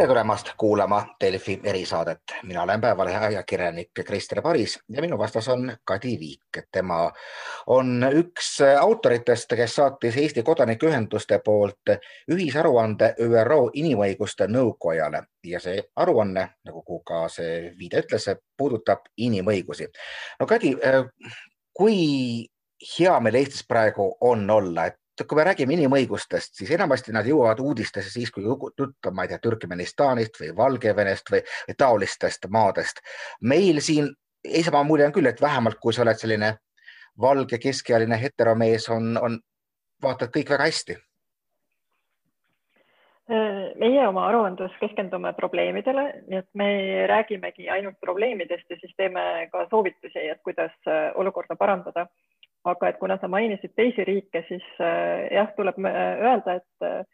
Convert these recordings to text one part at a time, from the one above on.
tere tulemast kuulama Delfi erisaadet. mina olen Päevalehe ajakirjanik Krister Paris ja minu vastas on Kadi Viik. tema on üks autoritest, kes saatis Eesti kodanikuühenduste poolt ühisaruande ÜRO Inimõiguste Nõukojale ja see aruanne, nagu ka see viide ütles, puudutab inimõigusi. no Kadi, kui hea meil Eestis praegu on olla, et kui me räägime inimõigustest, siis enamasti nad jõuavad uudistesse siis, kui juttu on, ma ei tea, Türkmenistanist või Valgevenest või, taolistest maadest. meil siin Isamaa mulje on küll, et vähemalt kui sa oled selline valge keskealine heteromees, on, on, vaatad kõik väga hästi. meie oma aruandes keskendume probleemidele, nii et me räägimegi ainult probleemidest ja siis teeme ka soovitusi, et kuidas olukorda parandada aga et kuna sa mainisid teisi riike, siis äh, jah, tuleb äh, öelda, et, äh,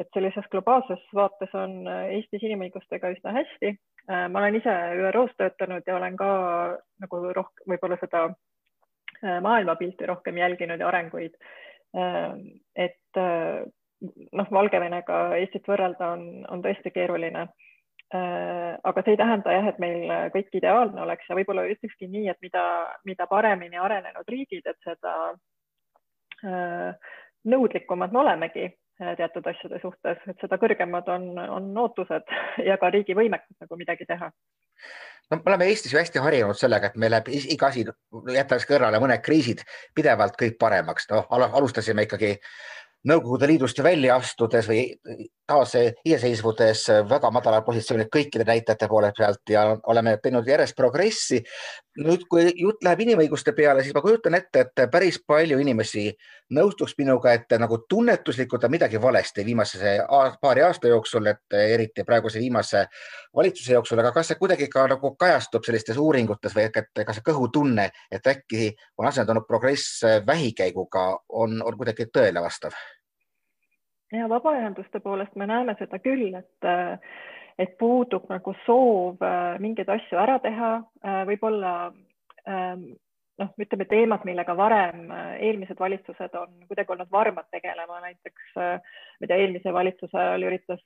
et sellises globaalses vaates on Eestis inimõigustega üsna hästi. ma olen ise ÜRO-s töötanud ja olen ka nagu rohkem, võib-olla seda maailmapilti rohkem jälginud ja arenguid. et noh, Valgevenega Eestit võrrelda on, on tõesti keeruline aga see ei tähenda jah, et meil kõik ideaalne oleks ja võib-olla ütlekski nii, et mida, mida paremini arenenud riigid, et seda äh, nõudlikumad me olemegi äh, teatud asjade suhtes, et seda kõrgemad on, on ootused ja ka riigi võimekus nagu midagi teha. no me oleme Eestis ju hästi harjunud sellega, et meil läheb iga asi, jättes kõrvale mõned kriisid, pidevalt kõik paremaks. noh, alustasime ikkagi Nõukogude Liidust välja astudes või taas iseseisvudes väga madalal positsioonil kõikide näitajate poole pealt ja oleme teinud järjest progressi. nüüd, kui jutt läheb inimõiguste peale, siis ma kujutan ette, et päris palju inimesi nõustuks minuga, et nagu tunnetuslikult on midagi valesti viimase paari aasta jooksul, et eriti praeguse viimase valitsuse jooksul, aga kas see kuidagi ka nagu kajastub sellistes uuringutes või et kas see kõhutunne, et äkki on asendunud progress vähikäiguga, on, on kuidagi tõele vastav? Ja vabaühenduste poolest me näeme seda küll, et, et puudub nagu soov äh, mingeid asju ära teha, äh, võib-olla ähm, noh, ütleme teemad, millega varem äh, eelmised valitsused on kuidagi olnud varmad tegelema, näiteks mida eelmise valitsuse ajal üritas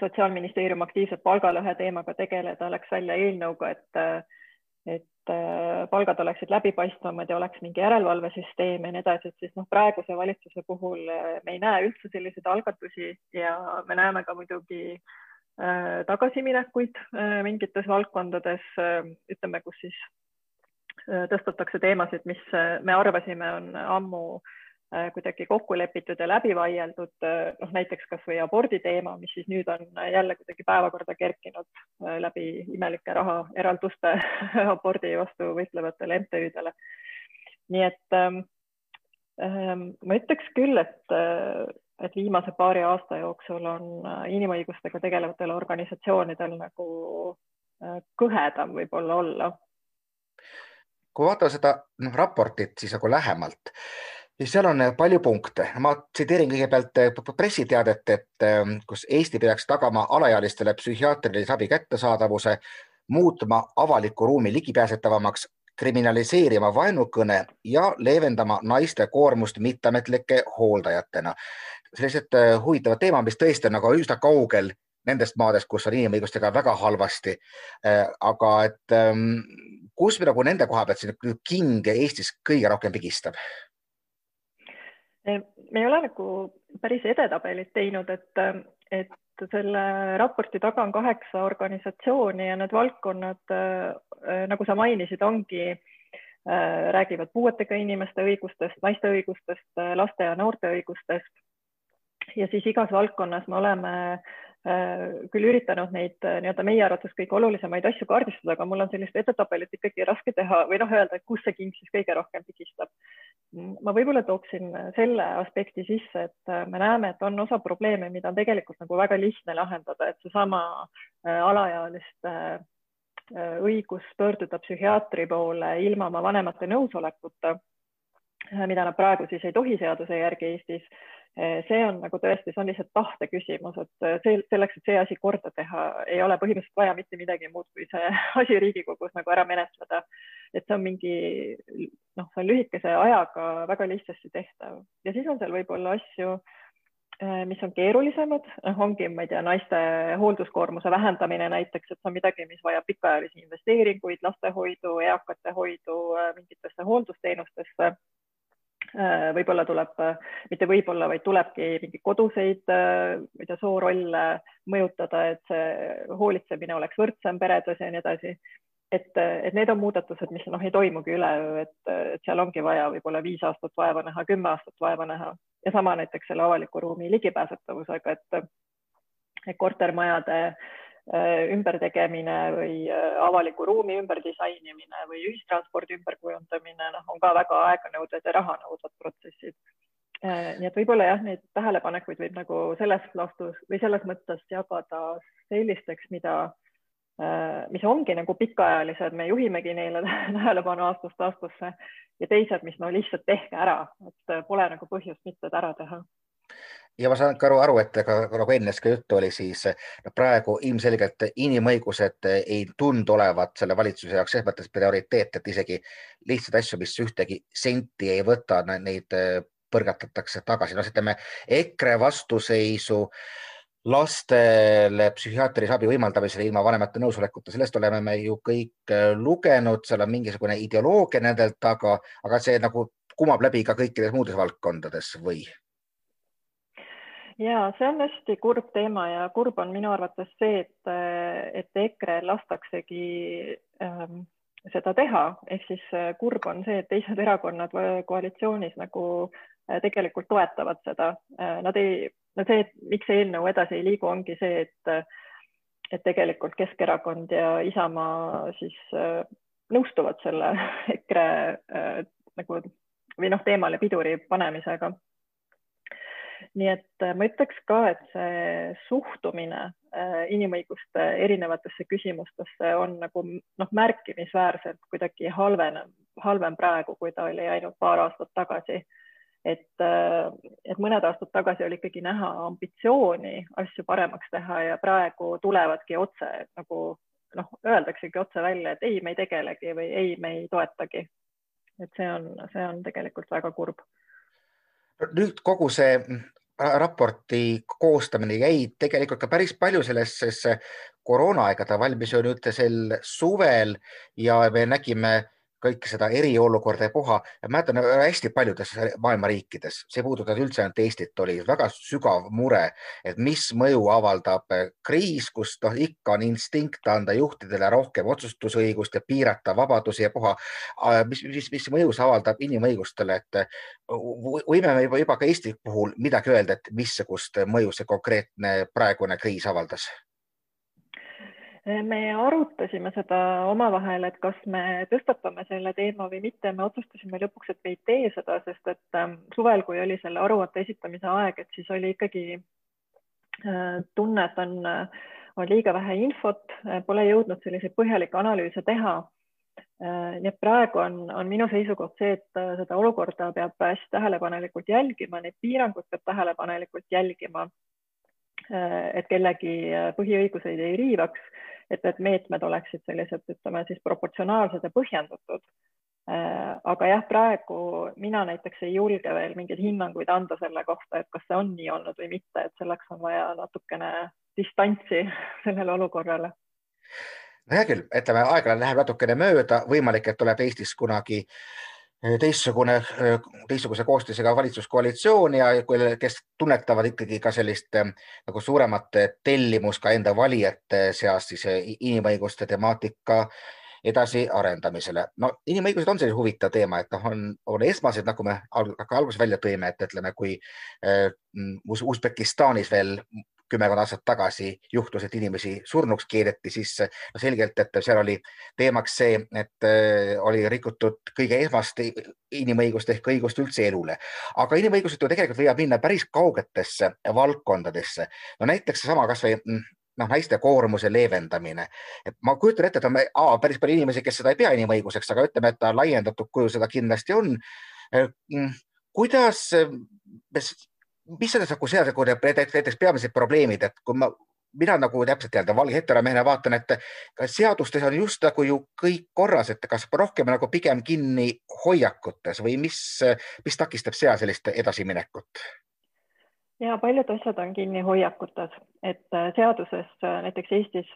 sotsiaalministeerium aktiivselt palgalõhe teemaga tegeleda, läks välja eelnõuga, et et äh, palgad oleksid läbipaistvamad ja oleks mingi järelevalvesüsteem ja nii edasi, et siis noh, praeguse valitsuse puhul äh, me ei näe üldse selliseid algatusi ja me näeme ka muidugi äh, tagasiminekuid äh, mingites valdkondades äh,, ütleme, kus siis äh, tõstatakse teemasid, mis me arvasime, on ammu äh, kuidagi kokku lepitud ja läbi vaieldud, äh, noh näiteks kasvõi abordi teema, mis siis nüüd on jälle kuidagi päevakorda kerkinud äh, läbi imelike rahaeralduste abordi vastu võitlevatele MTÜ-dele. nii et ähm, ähm, ma ütleks küll, et, et viimase paari aasta jooksul on inimõigustega tegelevatel organisatsioonidel nagu kõhedam võib-olla olla. kui vaadata seda noh, raportit siis nagu lähemalt ja seal on äh, palju punkte. ma tsiteerin kõigepealt äh, pressiteadet, et ähm, kus Eesti peaks tagama alaealistele psühhiaatrilise abi kättesaadavuse, muutma avaliku ruumi ligipääsetavamaks, kriminaliseerima vaenukõne ja leevendama naiste koormust mitteametlike hooldajatena. sellised äh, huvitavad teemad, mis tõesti on nagu üsna kaugel nendest maadest, kus on inimõigustega väga halvasti. aga et ähm, kus me nagu nende koha pealt siin king Eestis kõige rohkem pigistab? Me ei ole nagu päris edetabelit teinud, et, et selle raporti taga on kaheksa organisatsiooni ja need valdkonnad, nagu sa mainisid, ongi, räägivad puuetega inimeste õigustest, naiste õigustest, laste ja noorte õigustest. ja siis igas valdkonnas me oleme Äh, küll üritanud neid äh, nii-öelda meie arvates kõige olulisemaid asju kaardistada, aga mul on sellist edetabelit ikkagi raske teha või noh, öelda, et kus see king siis kõige rohkem pigistab. ma võib-olla tooksin selle aspekti sisse, et äh, me näeme, et on osa probleeme, mida on tegelikult nagu väga lihtne lahendada, et seesama alaealiste õigus pöörduda psühhiaatri poole ilma oma vanemate nõusolekuta, mida nad praegu siis ei tohi seaduse järgi Eestis see on nagu tõesti, see on lihtsalt tahte küsimus, et eh, see selleks, et see asi korda teha, ei ole põhimõtteliselt vaja mitte midagi muud, kui see asi Riigikogus nagu ära menetleda. et see on mingi noh, see on lühikese ajaga väga lihtsasti tehtav. Ja siis on seal võib-olla asju, mis on keerulisemad, noh, ongi, ma ei tea, naiste hoolduskoormuse vähendamine näiteks, et see on midagi, mis vajab pikaajalisi investeeringuid lastehoidu, eakate hoidu, mingitesse hooldusteenustesse võib-olla tuleb, äh, mitte võib-olla, vaid tulebki mingeid koduseid, äh, ma ei tea, soorolle mõjutada, et see hoolitsemine oleks võrdsem peredes ja nii edasi. et, et need on muudatused, mis noh, ei toimugi üleöö, et, seal ongi vaja võib-olla viis aastat vaeva näha, kümme aastat vaeva näha ja sama näiteks selle avaliku ruumi ligipääsetavusega, et, kortermajade äh, Äh, ümbertegemine või äh, avaliku ruumi ümberdisainimine või ühistranspordi ümberkujundamine, noh, on ka väga aeganõudvad ja rahanõudvad protsessid. Äh, nii et võib-olla jah, neid tähelepanekuid võib nagu selles laastus või selles mõttes jagada sellisteks, mida, mis ongi nagu pikaajalised, me juhimegi neile tähelepanu aastast aastasse ja teised, mis no lihtsalt tehke ära, et pole nagu põhjust mitte ära teha ja ma saan ka aru, aru, et ka nagu ennist ka juttu oli, siis no praegu ilmselgelt inimõigused ei tundu olevat selle valitsuse jaoks selles mõttes prioriteet, et isegi lihtsaid asju, mis ühtegi senti ei võta, neid äh, põrgatatakse tagasi. no ütleme EKRE vastuseisu lastele psühhiaatrilise abi võimaldamisele ilma vanemate nõusolekuta, sellest oleme me ju kõik äh, lugenud, seal on mingisugune ideoloogia nendel taga, aga see nagu kumab läbi ka kõikides muudes valdkondades või? Ja see on hästi kurb teema ja kurb on minu arvates see, et, et EKRE lastaksegi ähm, seda teha, ehk siis äh, kurb on see, et teised erakonnad koalitsioonis nagu äh, tegelikult toetavad seda. Äh, nad ei, no see, miks see eelnõu edasi ei liigu, ongi see, et, et tegelikult Keskerakond ja Isamaa siis nõustuvad selle EKRE nagu või noh, teemale piduri panemisega nii et äh, ma ütleks ka, et see suhtumine äh, inimõiguste erinevatesse küsimustesse on nagu noh, märkimisväärselt kuidagi halvenev, halvem praegu, kui ta oli ainult paar aastat tagasi. et, äh, et mõned aastad tagasi oli ikkagi näha ambitsiooni asju paremaks teha ja praegu tulevadki otse nagu noh, öeldaksegi otse välja, et ei, me ei tegelegi või ei, me ei toetagi. et see on, see on tegelikult väga kurb nüüd kogu see raporti koostamine jäi tegelikult ka päris palju sellesse koroonaaega, ta valmis ju nüüd sel suvel ja me nägime kõike seda eriolukorda ja puha. mäletan hästi paljudes maailma riikides, see puudutab üldse ainult Eestit, oli väga sügav mure, et mis mõju avaldab kriis, kus noh, ikka on instinkt anda juhtidele rohkem otsustusõigust ja piirata vabadusi ja puha. mis, mis, mis mõju see avaldab inimõigustele, et võime me juba, juba ka Eesti puhul midagi öelda, et missugust mõju see konkreetne praegune kriis avaldas? Me arutasime seda omavahel, et kas me tõstatame selle teema või mitte. me otsustasime lõpuks, et me ei tee seda, sest et ähm, suvel, kui oli selle aruande esitamise aeg, et siis oli ikkagi äh, tunne, et on, on liiga vähe infot, pole jõudnud selliseid põhjalikke analüüse teha. Äh, nii et praegu on, on minu seisukoht see, et äh, seda olukorda peab hästi tähelepanelikult jälgima, neid piiranguid peab tähelepanelikult jälgima. et kellegi põhiõiguseid ei riivaks et need meetmed oleksid sellised, ütleme siis proportsionaalsed ja põhjendatud. Äh, aga jah, praegu mina näiteks ei julge veel mingeid hinnanguid anda selle kohta, et kas see on nii olnud või mitte, et selleks on vaja natukene distantsi sellele olukorrale no hea küll, ütleme, aeg-ajalt läheb natukene mööda, võimalik, et tuleb Eestis kunagi äh, teistsugune, teistsuguse koostisega valitsuskoalitsioon ja kes tunnetavad ikkagi ka sellist eh, nagu suuremat tellimust ka enda valijate seas siis inimõiguste temaatika edasiarendamisele. no inimõigused on selline huvitav teema, et noh, on, on esmased, nagu me alguses välja tõime, et ütleme, kui äh, Usbekistanis veel kümmekond aastat tagasi juhtus, et inimesi surnuks keedeti, siis no selgelt, et seal oli teemaks see, et äh, oli rikutud kõige esmast inimõigust ehk õigust üldse elule. aga inimõigused ju tegelikult võivad minna päris kaugetesse valdkondadesse. no näiteks seesama kasvõi mm, noh, naiste koormuse leevendamine. et ma kujutan ette, et on a, päris palju inimesi, kes seda ei pea inimõiguseks, aga ütleme, et ta laiendatud kujul seda kindlasti on. Äh, mm, kuidas mis on nagu seal nagu näiteks peamised probleemid, et kui ma, mina nagu täpselt nii-öelda valge heteromehena vaatan, et seadustes on just nagu ju kõik korras, et kas rohkem nagu pigem kinni hoiakutes või mis, mis takistab seal sellist edasiminekut? ja paljud asjad on kinni hoiakutes, et seaduses näiteks Eestis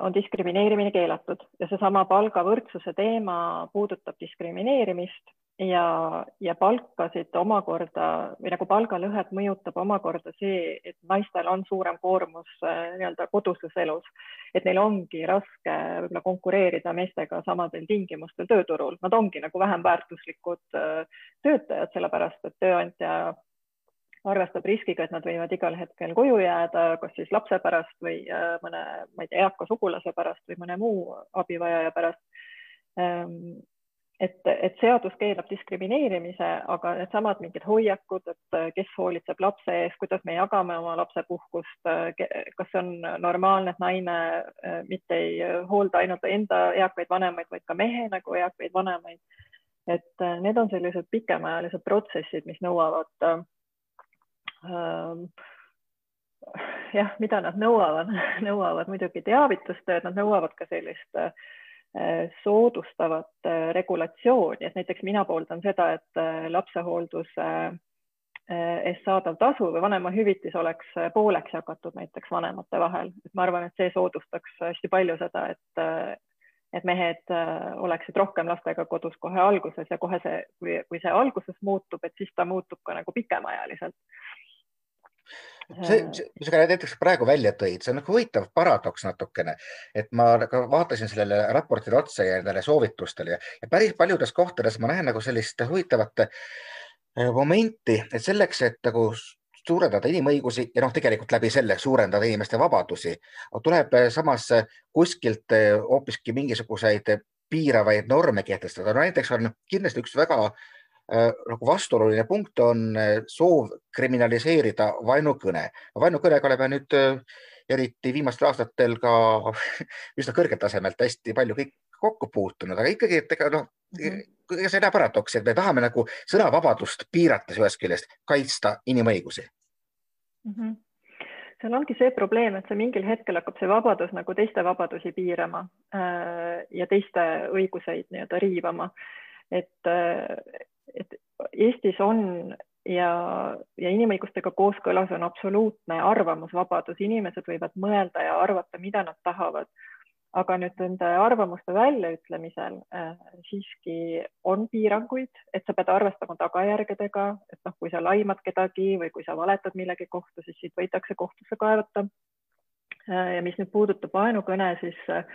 on diskrimineerimine keelatud ja seesama palgavõrdsuse teema puudutab diskrimineerimist ja, ja palkasid omakorda või nagu palgalõhet mõjutab omakorda see, et naistel on suurem koormus äh, nii-öelda koduses elus, et neil ongi raske võib-olla konkureerida meestega samadel tingimustel tööturul, nad ongi nagu vähem väärtuslikud äh, töötajad, sellepärast et tööandja arvestab riskiga, et nad võivad igal hetkel koju jääda, kas siis lapse pärast või äh, mõne, ma ei tea, eaka sugulase pärast või mõne muu abivajaja pärast. Ehm, et, et seadus keelab diskrimineerimise, aga needsamad mingid hoiakud, et äh, kes hoolitseb lapse eest, kuidas me jagame oma lapsepuhkust, äh, kas on normaalne, et naine äh, mitte ei hoolda ainult enda eakaid vanemaid, vaid ka mehe nagu eakaid vanemaid. et need on sellised pikemaajalised protsessid, mis nõuavad äh, jah, mida nad nõuavad, nõuavad muidugi teavitustööd, nad nõuavad ka sellist Äh, soodustavat äh, regulatsiooni, et näiteks mina pooldan seda, et äh, lapsehoolduse eest saadav tasu või vanemahüvitis oleks pooleks jagatud näiteks vanemate vahel, et ma arvan, et see soodustaks hästi palju seda, et et mehed oleksid rohkem lastega kodus kohe alguses ja kohe see, kui, kui see alguses muutub, et siis ta muutub ka nagu pikemaajaliselt see, mis sa näiteks praegu välja tõid, see on nagu huvitav paradoks natukene, et ma ka vaatasin sellele raportile otsa ja nendele soovitustele ja, ja päris paljudes kohtades ma näen nagu sellist huvitavat äh, momenti, et selleks, et nagu suurendada inimõigusi ja noh, tegelikult läbi selle suurendada inimeste vabadusi, tuleb samas kuskilt hoopiski mingisuguseid piiravaid norme kehtestada no,. näiteks on kindlasti üks väga äh, Äh, nagu vastuoluline punkt on äh, soov kriminaliseerida vaenukõne. vaenukõnega oleme nüüd äh, eriti viimastel aastatel ka üsna kõrgelt tasemelt hästi palju kõik kokku puutunud, aga ikkagi, et ega noh mm -hmm., see näeb paradoksi, et me tahame nagu sõnavabadust piirates ühest küljest kaitsta inimõigusi mm. -hmm seal ongi see probleem, et see mingil hetkel hakkab see vabadus nagu teiste vabadusi piirama ja teiste õiguseid nii-öelda riivama. et, et Eestis on ja, ja inimõigustega kooskõlas on absoluutne arvamusvabadus, inimesed võivad mõelda ja arvata, mida nad tahavad. aga nüüd nende arvamuste väljaütlemisel äh, siiski on piiranguid, et sa pead arvestama tagajärgedega, et noh, kui sa laimad kedagi või kui sa valetad millegi kohta, siis siit võidakse kohtusse kaevata äh,. ja mis nüüd puudutab vaenukõne, siis äh,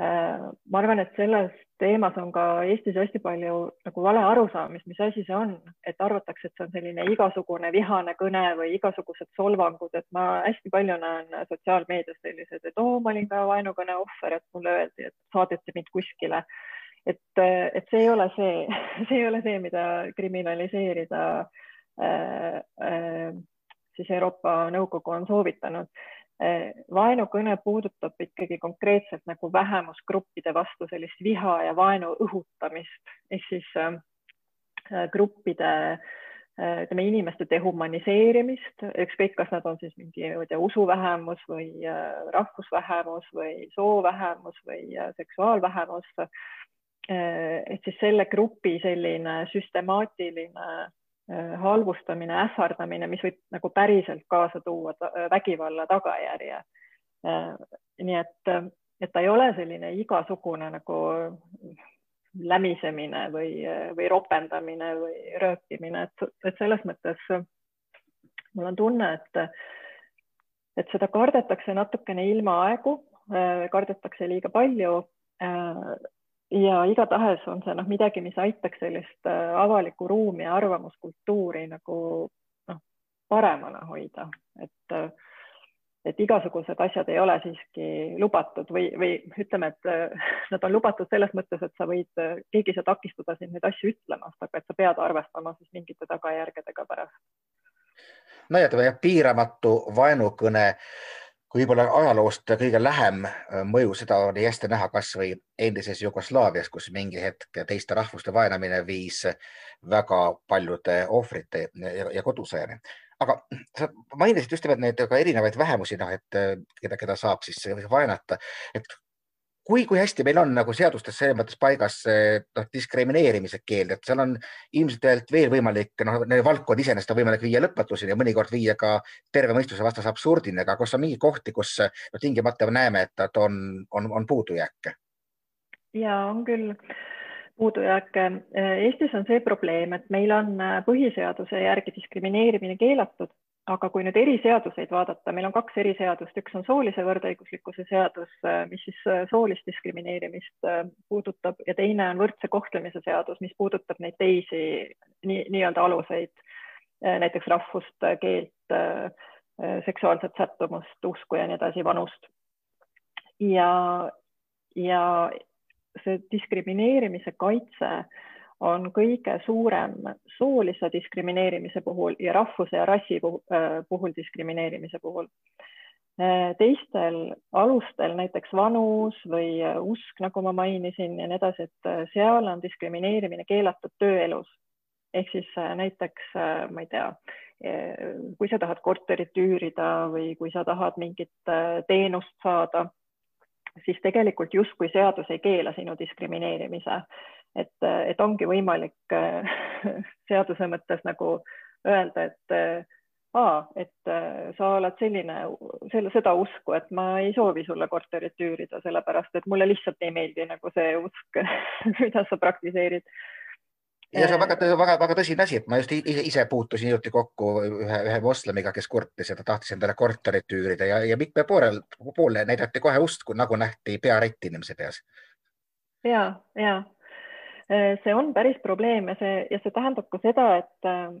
ma arvan, et selles teemas on ka Eestis hästi palju nagu vale arusaamist, mis asi see on, et arvatakse, et see on selline igasugune vihane kõne või igasugused solvangud, et ma hästi palju näen sotsiaalmeedias sellised, et oo oh,, ma olin ka vaenukõne ohver, et mulle öeldi, et saadeti mind kuskile. et, et see ei ole see, see ei ole see, mida kriminaliseerida äh, äh, siis Euroopa Nõukogu on soovitanud vaenukõne puudutab ikkagi konkreetselt nagu vähemusgruppide vastu sellist viha ja vaenu õhutamist ehk siis äh, gruppide äh, ütleme inimeste dehumaniseerimist, ükskõik, kas nad on siis mingi, ma ei tea, usuvähemus või äh, rahvusvähemus või soovähemus või seksuaalvähemus. et siis selle grupi selline süstemaatiline Äh, halvustamine, ähvardamine, mis võib nagu päriselt kaasa tuua vägivalla tagajärje. Äh, nii et, et ta ei ole selline igasugune nagu lämisemine või, või ropendamine või röökimine, et, et selles mõttes mul on tunne, et, et seda kardetakse natukene ilmaaegu, äh, kardetakse liiga palju ja igatahes on see noh, midagi, mis aitaks sellist äh, avalikku ruumi ja arvamuskultuuri nagu noh, paremana hoida, et äh, et igasugused asjad ei ole siiski lubatud või, või ütleme, et äh, nad on lubatud selles mõttes, et sa võid, keegi ei saa takistada sind neid asju ütlemast, aga et sa pead arvestama siis mingite tagajärgedega pärast. no ja piiramatu vaenukõne äh, võib-olla ajaloost kõige lähem äh, mõju, seda oli hästi näha kasvõi endises Jugoslaavias, kus mingi hetk teiste rahvuste vaenamine viis väga paljude ohvrite ja, ja kodusõjani. aga sa mainisid just nimelt neid ka erinevaid vähemusi, noh, et äh, keda, keda saab siis vaenata, et kui, kui hästi meil on nagu seadustes selles mõttes paigas noh, diskrimineerimise keeld, et seal on ilmselt veel võimalik, noh, valdkond iseenesest on võimalik viia lõpmatuseni ja mõnikord viia ka terve mõistuse vastase absurdini, aga kas on mingeid kohti, kus no, tingimata näeme, et on, on, on puudujääke? ja on küll puudujääke. Eestis on see probleem, et meil on põhiseaduse järgi diskrimineerimine keelatud aga kui nüüd eriseaduseid vaadata, meil on kaks eriseadust, üks on soolise võrdõiguslikkuse seadus, mis siis äh, soolist diskrimineerimist äh, puudutab ja teine on võrdse kohtlemise seadus, mis puudutab neid teisi nii, nii-öelda aluseid, äh, näiteks rahvust, keelt, seksuaalset sättumust, usku ja nii edasi, vanust. ja, ja see diskrimineerimise kaitse on kõige suurem soolise diskrimineerimise puhul ja rahvuse ja rassi äh, puhul diskrimineerimise puhul. Äh, teistel alustel, näiteks vanus või äh, usk, nagu ma mainisin ja nii edasi, et seal on diskrimineerimine keelatud tööelus. ehk siis näiteks, ma ei tea, kui sa tahad korterit üürida või kui sa tahad mingit teenust saada, siis tegelikult justkui seadus ei keela sinu diskrimineerimise et, et ongi võimalik äh, seaduse mõttes nagu öelda, et äh, aa, et äh, sa oled selline, selle, seda usku, et ma ei soovi sulle korterit üürida, sellepärast et mulle lihtsalt ei meeldi nagu see usk mida sa praktiseerid. ja see on väga, väga, väga tõsine asi, et ma just ise, ise puutusin hiljuti kokku ühe, ühe moslemiga, kes kurtis ja ta tahtis endale korterit üürida ja, ja mitme poolel, poole näidati kohe usku, nagu nähti pearätt inimese peas. ja, ja see on päris probleem ja see, ja see tähendab ka seda, et, äh,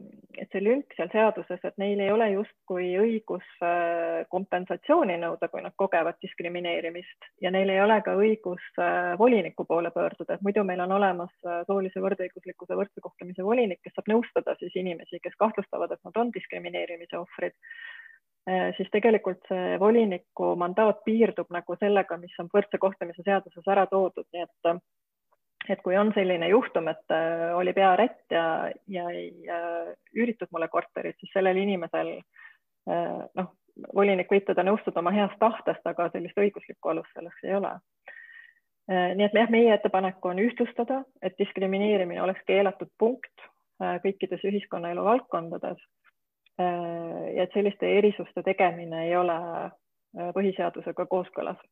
et see lünk seal seaduses, et neil ei ole justkui õigus äh, kompensatsiooni nõuda, kui nad kogevad diskrimineerimist. Ja neil ei ole ka õigus voliniku poole pöörduda, et muidu meil on olemas soolise võrdõiguslikkuse võrdse kohtlemise volinik, kes saab nõustada siis inimesi, kes kahtlustavad, et nad on diskrimineerimise ohvrid. Siis tegelikult see voliniku mandaat piirdub nagu sellega, mis on võrdse kohtlemise seaduses ära toodud, nii et et kui on selline juhtum, et äh, oli pearätt ja, ja ei äh, üüritud mulle korterit, siis sellel inimesel äh, noh, volinik võib teda nõustuda oma heast tahtest, aga sellist õiguslikku alust selleks ei ole. nii et jah, meie ettepanek on ühtlustada, et diskrimineerimine oleks keelatud punkt kõikides ühiskonnaelu valdkondades. ja et selliste erisuste tegemine ei ole põhiseadusega kooskõlas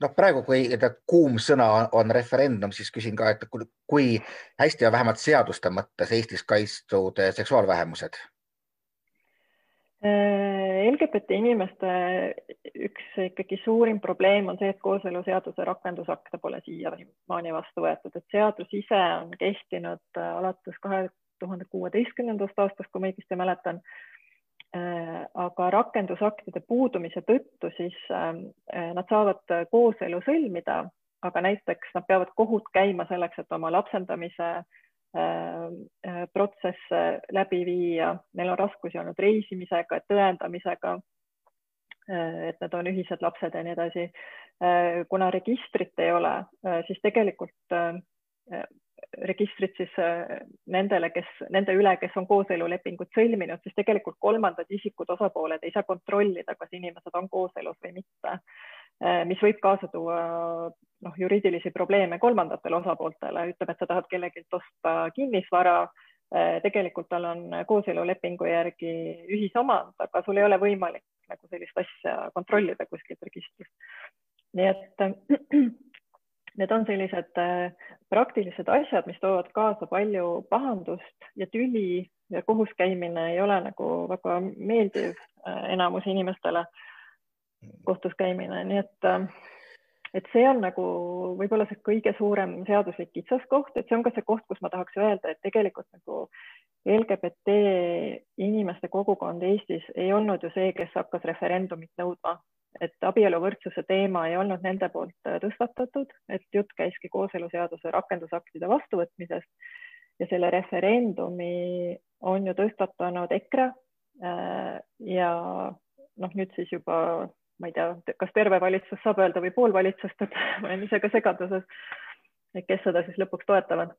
noh, praegu, kui kuum sõna on referendum, siis küsin ka, et kui hästi on vähemalt seaduste mõttes Eestis kaitstud seksuaalvähemused? Äh, LGBT inimeste üks ikkagi suurim probleem on see, et kooseluseaduse rakendusakte pole siiamaani vastu võetud, et seadus ise on kehtinud äh, alates kahe tuhande kuueteistkümnendast aastast, kui ma õigesti mäletan aga rakendusaktide puudumise tõttu siis äh, nad saavad kooselu sõlmida, aga näiteks nad peavad kohut käima selleks, et oma lapsendamise äh, protsess läbi viia, neil on raskusi olnud reisimisega, tõendamisega, et need on ühised lapsed ja nii edasi. kuna registrit ei ole, siis tegelikult registrit siis äh, nendele, kes, nende üle, kes on kooselulepingut sõlminud, siis tegelikult kolmandad isikud, osapooled ei saa kontrollida, kas inimesed on kooselus või mitte. Äh, mis võib kaasa tuua noh, juriidilisi probleeme kolmandatele osapooltele, ütleme, et sa tahad kellelgi osta kinnisvara, äh, tegelikult tal on kooselulepingu järgi ühisomand, aga sul ei ole võimalik nagu sellist asja kontrollida kuskilt registrist. nii et need on sellised äh, praktilised asjad, mis toovad kaasa palju pahandust ja tüli ja kohus käimine ei ole nagu väga meeldiv äh, enamus inimestele, kohtus käimine, nii et, äh, et see on nagu võib-olla see kõige suurem seaduslik kitsaskoht, et see on ka see koht, kus ma tahaks öelda, et tegelikult nagu LGBT inimeste kogukond Eestis ei olnud ju see, kes hakkas referendumit nõudma et abieluvõrdsuse teema ei olnud nende poolt äh, tõstatatud, et jutt käiski kooseluseaduse rakendusaktide vastuvõtmisest ja selle referendumi on ju tõstatanud EKRE äh, ja noh, nüüd siis juba ma ei tea, kas terve valitsus saab öelda või pool valitsust, et ma olen ise ka segaduses, et kes seda siis lõpuks toetavad.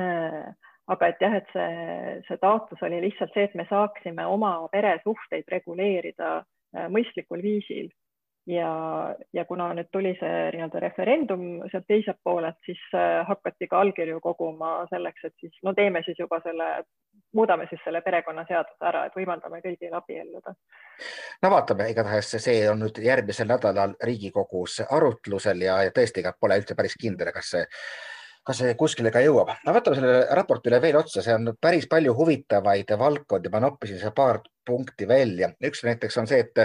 Äh, aga et jah, et see, see taotlus oli lihtsalt see, et me saaksime oma peresuhteid reguleerida Äh, mõistlikul viisil ja, ja kuna nüüd tuli see nii-öelda referendum sealt teiselt poolelt, siis äh, hakati ka allkirju koguma selleks, et siis no teeme siis juba selle, muudame siis selle perekonnaseaduse ära, et võimaldame kõigil abielluda. no vaatame, igatahes see on nüüd järgmisel nädalal Riigikogus arutlusel ja, ja tõesti, ega pole üldse päris kindel, kas see kas see kuskile ka jõuab. no võtame sellele raportile veel otsa, see on päris palju huvitavaid valdkondi, ma noppisin see paar punkti välja. üks näiteks on see, et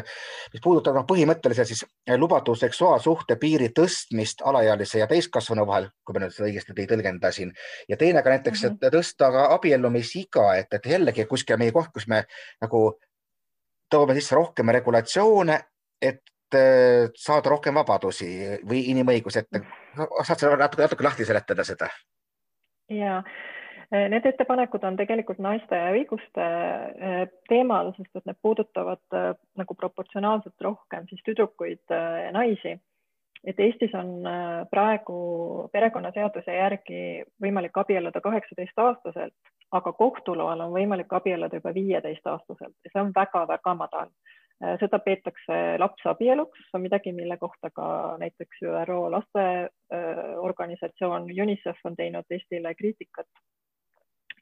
mis puudutab noh, põhimõtteliselt siis lubatud seksuaalsuhte piiri tõstmist alaealise ja täiskasvanu vahel, kui ma nüüd seda õigesti tõlgendasin. ja teine ka näiteks mm, -hmm. et tõsta ka abiellumisiga, et, et jällegi kuskil meie koht, kus me nagu toome sisse rohkem regulatsioone, et Äh, saada rohkem vabadusi või inimõigusi, et saad sa natuke, natuke lahti seletada seda? ja äh, need ettepanekud on tegelikult naiste õiguste äh, teemal, sest et need puudutavad nagu proportsionaalselt rohkem siis tüdrukuid ja naisi. et Eestis on praegu perekonnaseaduse järgi võimalik abielluda kaheksateistaastaselt, aga kohtu loal on võimalik abielluda juba viieteistaastaselt ja see on väga-väga madal Äh, seda peetakse lapseabieluks, see on midagi, mille kohta ka näiteks ÜRO lasteorganisatsioon äh, UNICEF on teinud Eestile kriitikat.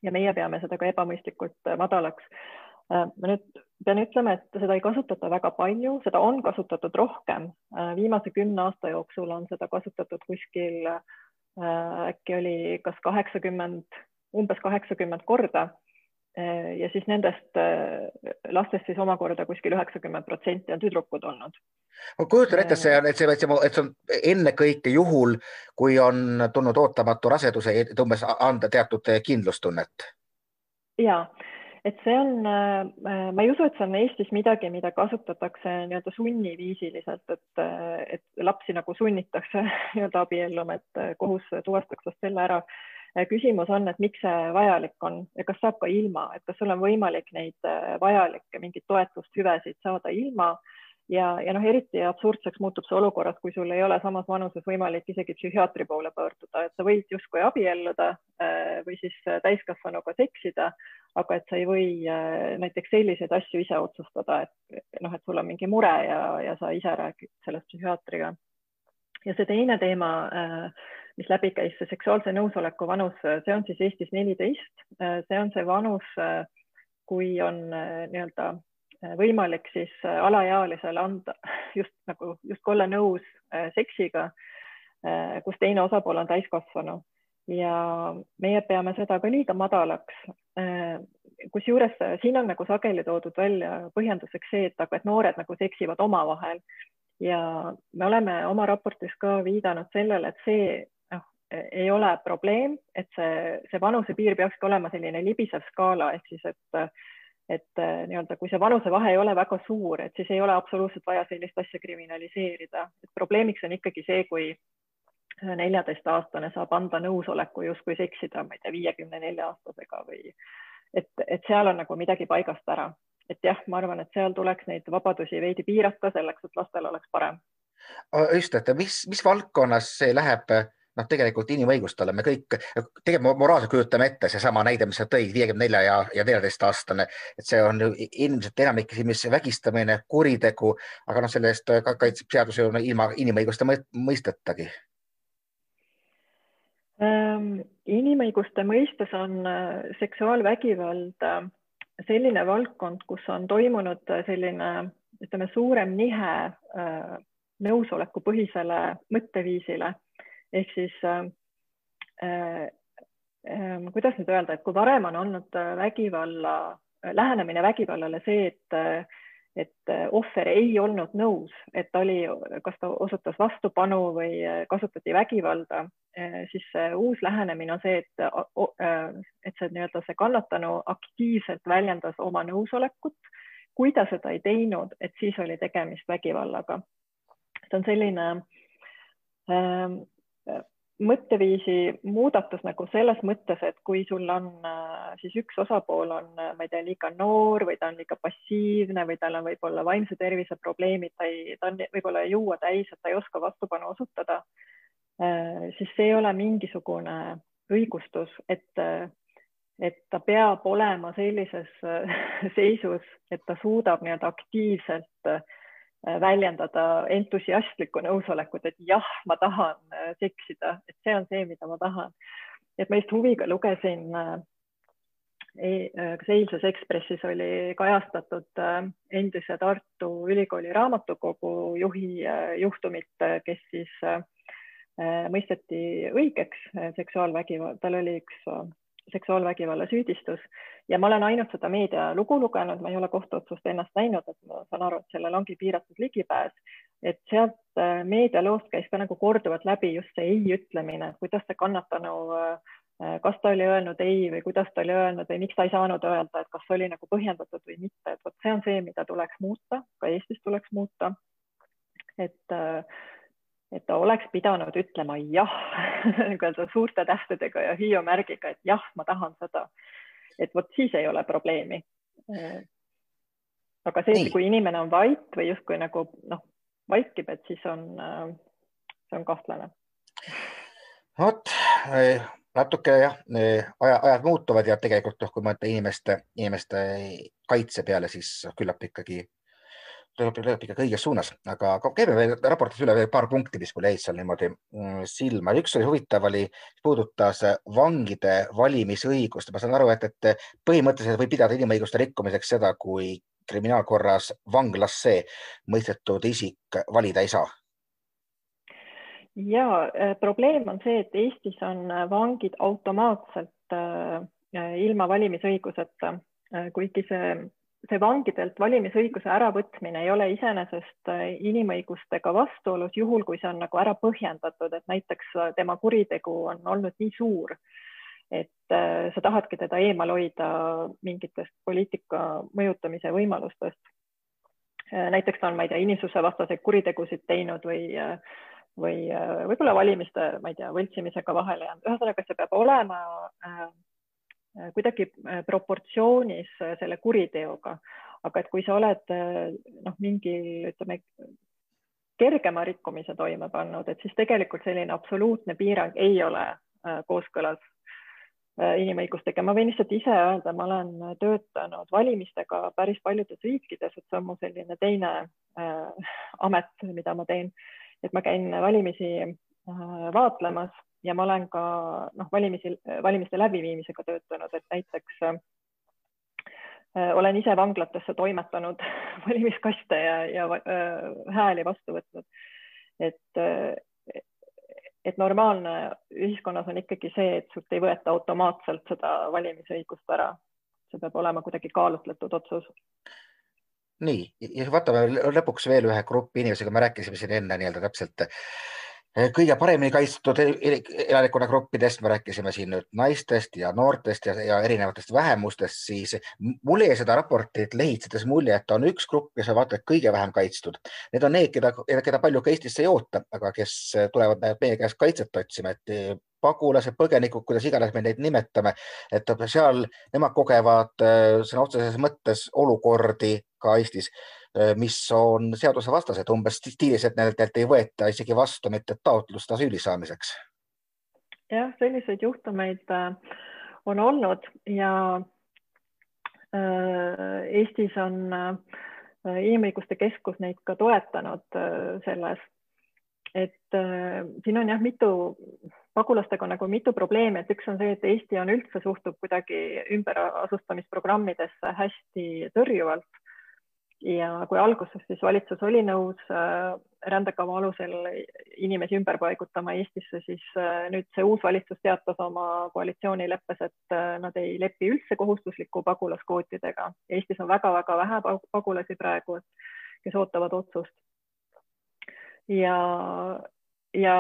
ja meie peame seda ka ebamõistlikult äh, madalaks. ma nüüd pean ütlema, et seda ei kasutata väga palju, seda on kasutatud rohkem. viimase kümne aasta jooksul on seda kasutatud kuskil äkki oli kas kaheksakümmend, umbes kaheksakümmend korda Äh, ja siis nendest äh, lastest siis omakorda kuskil üheksakümmend protsenti on tüdrukud olnud. ma kujutan ette, see on, et see, et see, et see on ennekõike juhul, kui on tulnud ootamatu raseduse, et umbes anda teatud kindlustunnet. ja, et see on, äh, ma ei usu, et see on Eestis midagi, mida kasutatakse nii-öelda sunniviisiliselt, et, et lapsi nagu sunnitakse nii-öelda abielluma, et kohus tuvastaks vast selle ära Äh, küsimus on, et miks see vajalik on ja kas saab ka ilma, et kas sul on võimalik neid äh, vajalikke mingeid toetust, hüvesid saada ilma ja, ja noh, eriti absurdseks muutub see olukorras, kui sul ei ole samas vanuses võimalik isegi psühhiaatri poole pöörduda, et sa võid justkui abielluda äh, või siis täiskasvanuga seksida, aga et sa ei või näiteks selliseid asju ise otsustada, et noh, et sul on mingi mure ja, ja sa ise räägid sellest psühhiaatriga. ja see teine teema äh, mis läbi käis, see seksuaalse nõusoleku vanus, see on siis Eestis neliteist, see on see vanus, kui on äh, nii-öelda äh, võimalik siis äh, alaealisele anda just nagu justkui olla nõus seksiga, kus teine osapool on täiskasvanu ja meie peame seda ka liiga madalaks. kusjuures siin on nagu sageli toodud välja põhjenduseks see, et aga et noored nagu seksivad omavahel ja me oleme oma raportis ka viidanud sellele, et see ei ole probleem, et see, see vanusepiir peakski olema selline libisev skaala ehk siis, et et nii-öelda, kui see vanusevahe ei ole väga suur, et siis ei ole absoluutselt vaja sellist asja kriminaliseerida, et probleemiks on ikkagi see, kui neljateistaastane saab anda nõusoleku justkui seksida, ma ei tea, viiekümne nelja aastasega või et, et seal on nagu midagi paigast ära, et jah, ma arvan, et seal tuleks neid vabadusi veidi piirata selleks, et lastel oleks parem. just, et mis, mis valdkonnas see läheb noh, tegelikult inimõigustele me kõik, tegelikult moraalselt kujutame ette seesama näide, mis sa tõid, viiekümne nelja ja, ja neljateistaastane, et see on ilmselt enamik inimesi vägistamine, kuritegu, aga noh, selle eest kaitseb seadus ju ilma inimõiguste mõistetagi ähm,. inimõiguste mõistes on äh, seksuaalvägivald äh, selline valdkond, kus on toimunud äh, selline, ütleme, suurem nihe nõusolekupõhisele mõtteviisile ehk siis äh, äh, äh, kuidas nüüd öelda, et kui varem on olnud äh, vägivalla, lähenemine vägivallale see, et äh, et ohver ei olnud nõus, et ta oli, kas ta osutas vastupanu või kasutati vägivalda, siis uus lähenemine on see, et, et see nii-öelda see kannatanu aktiivselt väljendas oma nõusolekut. kui ta seda ei teinud, et siis oli tegemist vägivallaga. see on selline mõtteviisi muudatus nagu selles mõttes, et kui sul on äh, siis üks osapool on, äh, ma ei tea, liiga noor või ta on liiga passiivne või tal on võib-olla vaimse tervise probleemid, ta ei, ta on võib-olla juua täis, et ta ei oska vastupanu osutada, äh, siis see ei ole mingisugune õigustus, et, et ta peab olema sellises seisus, et ta suudab nii-öelda aktiivselt väljendada entusiastlikku nõusolekut, et jah, ma tahan seksida, et see on see, mida ma tahan. et ma just huviga lugesin E, kas eilses Ekspressis oli kajastatud äh, endise Tartu Ülikooli raamatukogu juhi äh, juhtumit, äh, kes siis mõisteti õigeks seksuaalvägivalla, tal oli üks seksuaalvägivalla süüdistus. Ja ma olen ainult seda meedialugu lugenud, ma ei ole kohtuotsust ennast näinud, et ma saan aru, et sellel ongi piiratud ligipääs, et sealt meedialoost käis ka nagu korduvalt läbi just see ei ütlemine, kuidas see kannatanu äh, Äh, kas ta oli öelnud ei või kuidas ta oli öelnud või miks ta ei saanud öelda, et kas oli nagu põhjendatud või mitte, et vot see on see, mida tuleks muuta, ka Eestis tuleks muuta. et, äh, et ta oleks pidanud ütlema jah nagu öelda suurte tähtedega ja hüüumärgiga, et jah, ma tahan seda. et vot siis ei ole probleemi. Aga see, kui inimene on vait või justkui nagu noh, vaikib, et siis on, see on kahtlane. vot natuke jah, aja, ajad muutuvad ja tegelikult noh, kui mõelda inimeste, inimeste kaitse peale, siis küllap ikkagi tuleb, tuleb ikkagi õiges suunas, aga käime veel raportis üle veel paar punkti, mis mul jäid seal niimoodi mm, silma. üks oli huvitav, oli, puudutas vangide valimisõigust. ma saan aru, et, et põhimõtteliselt võib pidada inimõiguste rikkumiseks seda, kui kriminaalkorras vanglasse mõistetud isik valida ei saa ja äh, probleem on see, et Eestis on äh, vangid automaatselt äh, ilma valimisõiguseta, kuigi see, see vangidelt valimisõiguse äravõtmine ei ole iseenesest inimõigustega vastuolus, juhul kui see on nagu ära põhjendatud, et näiteks tema kuritegu on olnud nii suur, et sa tahadki teda eemal hoida mingitest poliitika mõjutamise võimalustest. näiteks ta on, ma ei tea, inimsusevastaseid kuritegusid teinud või äh, või äh, võib-olla valimiste, ma ei tea, võltsimisega vahele jäänud. ühesõnaga, see peab olema äh, äh kuidagi äh, proportsioonis selle kuriteoga, aga et kui sa oled noh, mingil ütleme kergema rikkumise toime pannud, et siis tegelikult selline absoluutne piirang ei ole kooskõlas inimõigustega. ma võin lihtsalt ise öelda, ma olen töötanud valimistega päris paljudes riikides, et see on mu selline teine äh, amet, mida ma teen. Et ma käin valimisi äh, vaatlemas ja ma olen ka noh, valimisi, valimiste läbiviimisega töötanud, et näiteks äh, olen ise vanglatesse toimetanud valimiskaste ja, ja äh, hääli vastu võtnud. et, et normaalne ühiskonnas on ikkagi see, et sult ei võeta automaatselt seda valimisõigust ära. see peab olema kuidagi kaalutletud otsus nii, ja vaatame lõpuks veel ühe grupi inimesega, me rääkisime siin enne nii-öelda täpselt kõige paremini kaitstud elanikkonnagruppidest, me rääkisime siin nüüd naistest ja noortest ja, ja erinevatest vähemustest, siis mul jäi seda raportit lehitsedes mulje, et on üks grupp, kes on vaata et kõige vähem kaitstud. Need on need, keda, keda palju ka Eestisse ei oota, aga kes tulevad meie käest kaitset otsima, et pagulased, põgenikud, kuidas iganes me neid nimetame, et seal nemad kogevad äh, sõna otseses mõttes olukordi ka Eestis, mis on seadusevastased, umbes stiilis, et nendelt ei võeta isegi vastu mitte taotlust asüüli saamiseks. jah, selliseid juhtumeid äh, on olnud ja Eestis on Inimõiguste Keskus neid ka toetanud selles, et siin on jah, mitu pagulastega on nagu mitu probleemi, et üks on see, et Eesti on üldse suhtub kuidagi ümberasustamisprogrammidesse hästi tõrjuvalt. Ja kui alguses siis valitsus oli nõus äh, rändekava alusel inimesi ümber paigutama Eestisse, siis äh, nüüd see uus valitsus teatas oma koalitsioonileppes, et äh, nad ei lepi üldse kohustusliku pagulaskvootidega. Eestis on väga-väga vähe pagulasi praegu, kes ootavad otsust. ja ja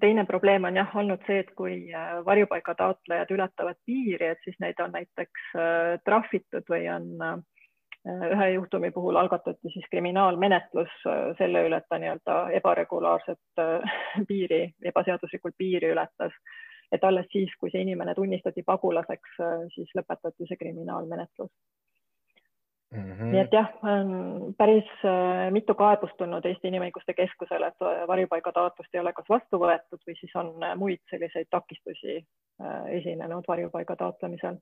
teine probleem on jah olnud see, et kui varjupaiga taotlejad ületavad piiri, et siis neid on näiteks trahvitud või on äh, ühe juhtumi puhul algatati siis kriminaalmenetlus selle üle, et ta nii-öelda ebaregulaarset piiri, ebaseaduslikult piiri ületas. et alles siis, kui see inimene tunnistati pagulaseks, siis lõpetati see kriminaalmenetlus Mm -hmm. nii et jah, päris äh, mitu kaebust tulnud Eesti Inimõiguste Keskusele, et äh, varjupaigataotlust ei ole kas vastu võetud või siis on äh, muid selliseid takistusi esinenud varjupaiga taotlemisel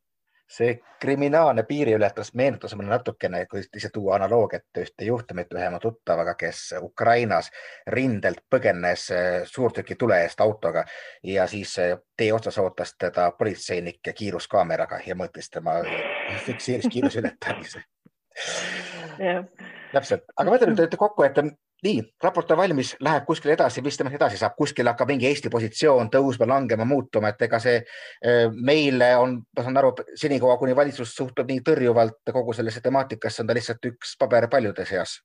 see kriminaalne piiriületus meenutas mulle natukene, kui ise tuua analoogiat ühte juhtumit ühe oma tuttavaga, kes Ukrainas rindelt põgenes eh, suurtüki tule eest autoga ja siis eh, tee otsas ootas teda politseinik kiiruskaameraga ja mõõtis tema, fikseeris kiiruse ületamise. Täpselt, aga ütlen nüüd kokku, et nii, raport on valmis, läheb kuskile edasi, mis temast edasi saab, kuskil hakkab mingi Eesti positsioon tõusma, langema, muutuma, et ega see äh, meile on, ma saan aru, senikaua kuni valitsus suhtub nii tõrjuvalt kogu sellesse temaatikasse, on ta lihtsalt üks paber paljude seas.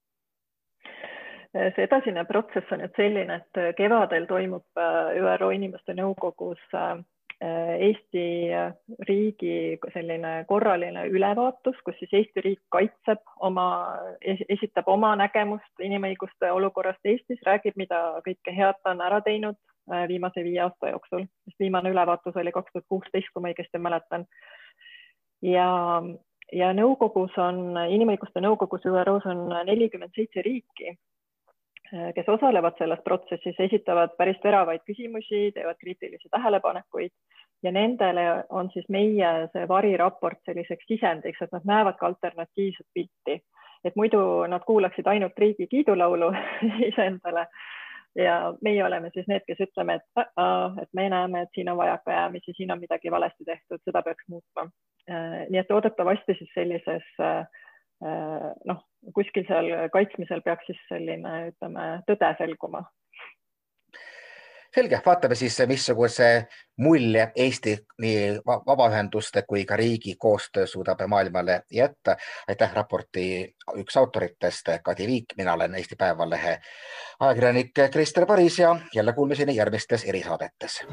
See edasine protsess on nüüd selline, et kevadel toimub äh, ÜRO Inimeste Nõukogus Eesti äh, riigi selline korraline ülevaatus, kus siis Eesti riik kaitseb oma, esitab oma nägemust inimõiguste olukorrast Eestis, räägib, mida kõike head ta on ära teinud äh, viimase viie aasta jooksul, sest viimane ülevaatus oli kaks tuhat kuusteist, kui ma õigesti mäletan. ja, ja nõukogus on, inimõiguste nõukogus ÜRO-s on nelikümmend seitse riiki Äh, kes osalevad selles protsessis, esitavad päris teravaid küsimusi, teevad kriitilisi tähelepanekuid ja nendele on siis meie see variraport selliseks sisendiks, et nad näevad ka alternatiivset pilti, et muidu nad kuulaksid ainult riigi kiidulaulu iseendale ja meie oleme siis need, kes ütleme, et, et me näeme, et siin on vajakajäämisi, siin on midagi valesti tehtud, seda peaks muutma. Äh, nii et loodetavasti siis sellises äh, Äh, noh, kuskil seal kaitsmisel peaks siis selline, ütleme, tõde selguma. selge, vaatame siis, missuguse mulje Eesti nii vabaühenduste kui ka riigi koostöö suudab maailmale jätta. aitäh raporti üks autoritest, Kadi Viik, mina olen Eesti Päevalehe ajakirjanik Krister Paris ja jälle kuulmiseni järgmistes erisaadetes